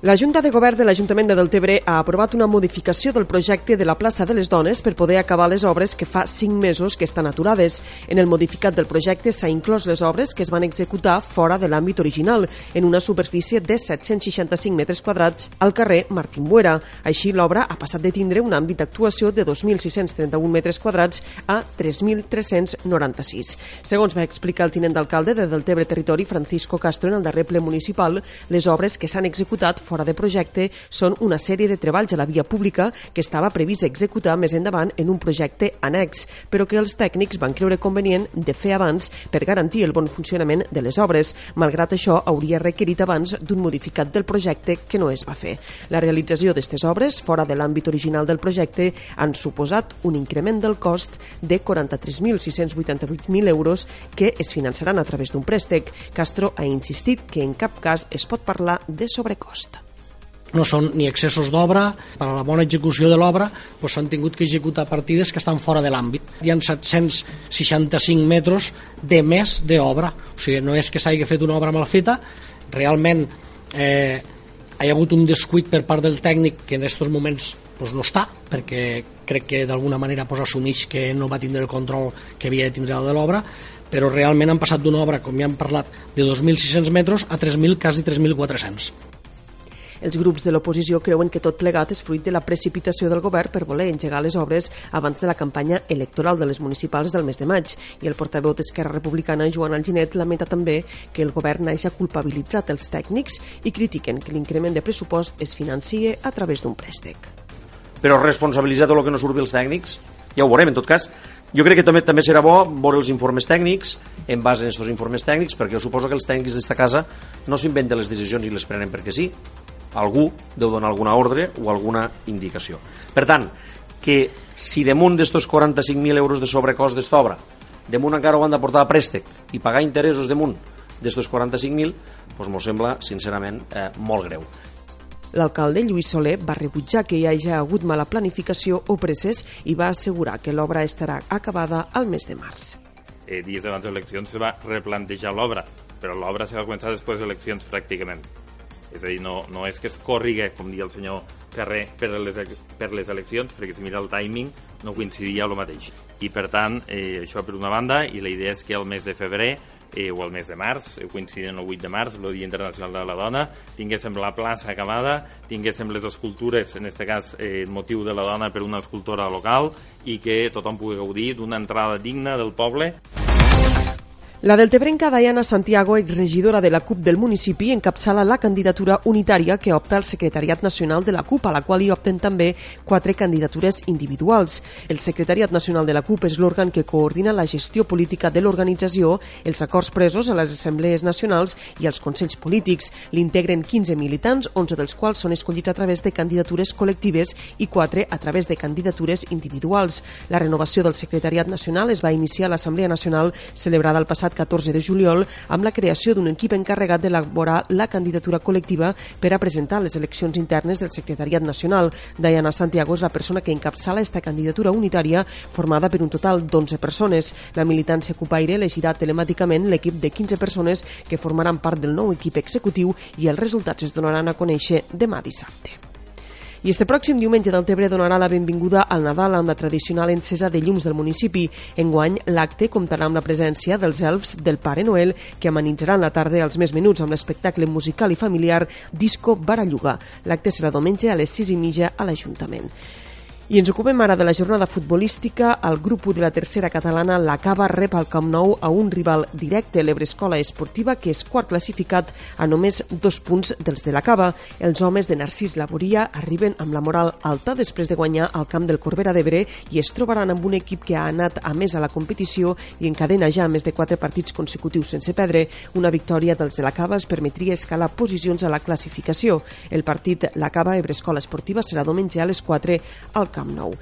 La Junta de Govern de l'Ajuntament de Deltebre ha aprovat una modificació del projecte de la plaça de les Dones per poder acabar les obres que fa 5 mesos que estan aturades. En el modificat del projecte s'ha inclòs les obres que es van executar fora de l'àmbit original, en una superfície de 765 metres quadrats al carrer Martín Buera. Així, l'obra ha passat de tindre un àmbit d'actuació de 2.631 metres quadrats a 3.396. Segons va explicar el tinent d'alcalde de Deltebre Territori, Francisco Castro, en el darrer ple municipal, les obres que s'han executat fora de projecte són una sèrie de treballs a la via pública que estava previst executar més endavant en un projecte annex, però que els tècnics van creure convenient de fer abans per garantir el bon funcionament de les obres. Malgrat això, hauria requerit abans d'un modificat del projecte que no es va fer. La realització d'aquestes obres, fora de l'àmbit original del projecte, han suposat un increment del cost de 43.688.000 euros que es finançaran a través d'un préstec. Castro ha insistit que en cap cas es pot parlar de sobrecost no són ni excessos d'obra, per a la bona execució de l'obra doncs s'han tingut que executar partides que estan fora de l'àmbit. Hi ha 765 metres de més d'obra, o sigui, no és que s'hagi fet una obra mal feta, realment eh, hi ha hagut un descuit per part del tècnic que en aquests moments doncs, no està, perquè crec que d'alguna manera doncs, assumeix que no va tindre el control que havia de tindre de l'obra, però realment han passat d'una obra, com ja hem parlat, de 2.600 metres a 3.000, quasi 3.400. Els grups de l'oposició creuen que tot plegat és fruit de la precipitació del govern per voler engegar les obres abans de la campanya electoral de les municipals del mes de maig. I el portaveu d'Esquerra Republicana, Joan Alginet, lamenta també que el govern hagi culpabilitzat els tècnics i critiquen que l'increment de pressupost es financie a través d'un préstec. Però responsabilitzar tot el que no surt els tècnics, ja ho veurem, en tot cas, jo crec que també també serà bo veure els informes tècnics en base en aquests informes tècnics perquè jo suposo que els tècnics d'esta casa no s'inventen les decisions i les prenen perquè sí algú deu donar alguna ordre o alguna indicació. Per tant, que si damunt d'estos 45.000 euros de sobrecost d'esta obra, damunt encara ho han de portar a préstec i pagar interessos damunt d'estos 45.000, doncs m'ho sembla, sincerament, eh, molt greu. L'alcalde Lluís Soler va rebutjar que hi hagi hagut mala planificació o presses i va assegurar que l'obra estarà acabada al mes de març. Eh, dies abans de les eleccions se va replantejar l'obra, però l'obra se va començar després de eleccions pràcticament. És a dir, no, no és que es corriga, com diu el senyor Carrer, per les, per les eleccions, perquè si mira el timing no coincidia el mateix. I per tant, eh, això per una banda, i la idea és que el mes de febrer eh, o el mes de març, eh, coincidint el 8 de març, el Dia Internacional de la Dona, tinguéssim la plaça acabada, tinguéssim les escultures, en aquest cas eh, motiu de la dona per una escultora local, i que tothom pugui gaudir d'una entrada digna del poble. La deltebrenca Diana Santiago, exregidora de la CUP del municipi, encapçala la candidatura unitària que opta al Secretariat Nacional de la CUP, a la qual hi opten també quatre candidatures individuals. El Secretariat Nacional de la CUP és l'òrgan que coordina la gestió política de l'organització, els acords presos a les assemblees nacionals i els consells polítics. L'integren 15 militants, 11 dels quals són escollits a través de candidatures col·lectives i 4 a través de candidatures individuals. La renovació del Secretariat Nacional es va iniciar a l'Assemblea Nacional celebrada el passat passat 14 de juliol amb la creació d'un equip encarregat d'elaborar la candidatura col·lectiva per a presentar les eleccions internes del Secretariat Nacional. Diana Santiago és la persona que encapçala esta candidatura unitària formada per un total d'11 persones. La militància Cupaire elegirà telemàticament l'equip de 15 persones que formaran part del nou equip executiu i els resultats es donaran a conèixer demà dissabte. I este pròxim diumenge Deltebre donarà la benvinguda al Nadal amb la tradicional encesa de llums del municipi. Enguany, l'acte comptarà amb la presència dels elfs del Pare Noel que amanitzaran la tarda als més minuts amb l'espectacle musical i familiar Disco Baralluga. L'acte serà diumenge a les 6 i mitja a l'Ajuntament. I ens ocupem ara de la jornada futbolística. El grup 1 de la tercera catalana, la Cava, rep al Camp Nou a un rival directe, l'Ebrescola Esportiva, que és quart classificat a només dos punts dels de la Cava. Els homes de Narcís Laboria arriben amb la moral alta després de guanyar al camp del Corbera d'Ebre i es trobaran amb un equip que ha anat a més a la competició i encadena ja més de quatre partits consecutius sense perdre. Una victòria dels de la Cava es permetria escalar posicions a la classificació. El partit La Cava Ebrescola Esportiva serà diumenge a les 4 al Camp Nou.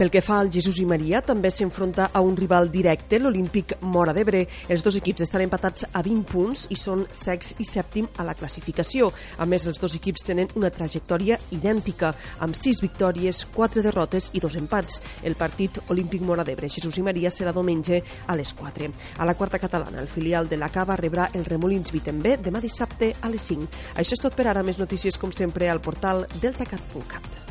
Pel que fa al Jesús i Maria, també s'enfronta a un rival directe, l'Olímpic Mora d'Ebre. Els dos equips estan empatats a 20 punts i són sex i sèptim a la classificació. A més, els dos equips tenen una trajectòria idèntica, amb 6 victòries, 4 derrotes i 2 empats. El partit Olímpic Mora d'Ebre, Jesús i Maria, serà diumenge a les 4. A la quarta catalana, el filial de la Cava rebrà el Remolins Vitember demà dissabte a les 5. Això és tot per ara. Més notícies, com sempre, al portal deltacat.cat.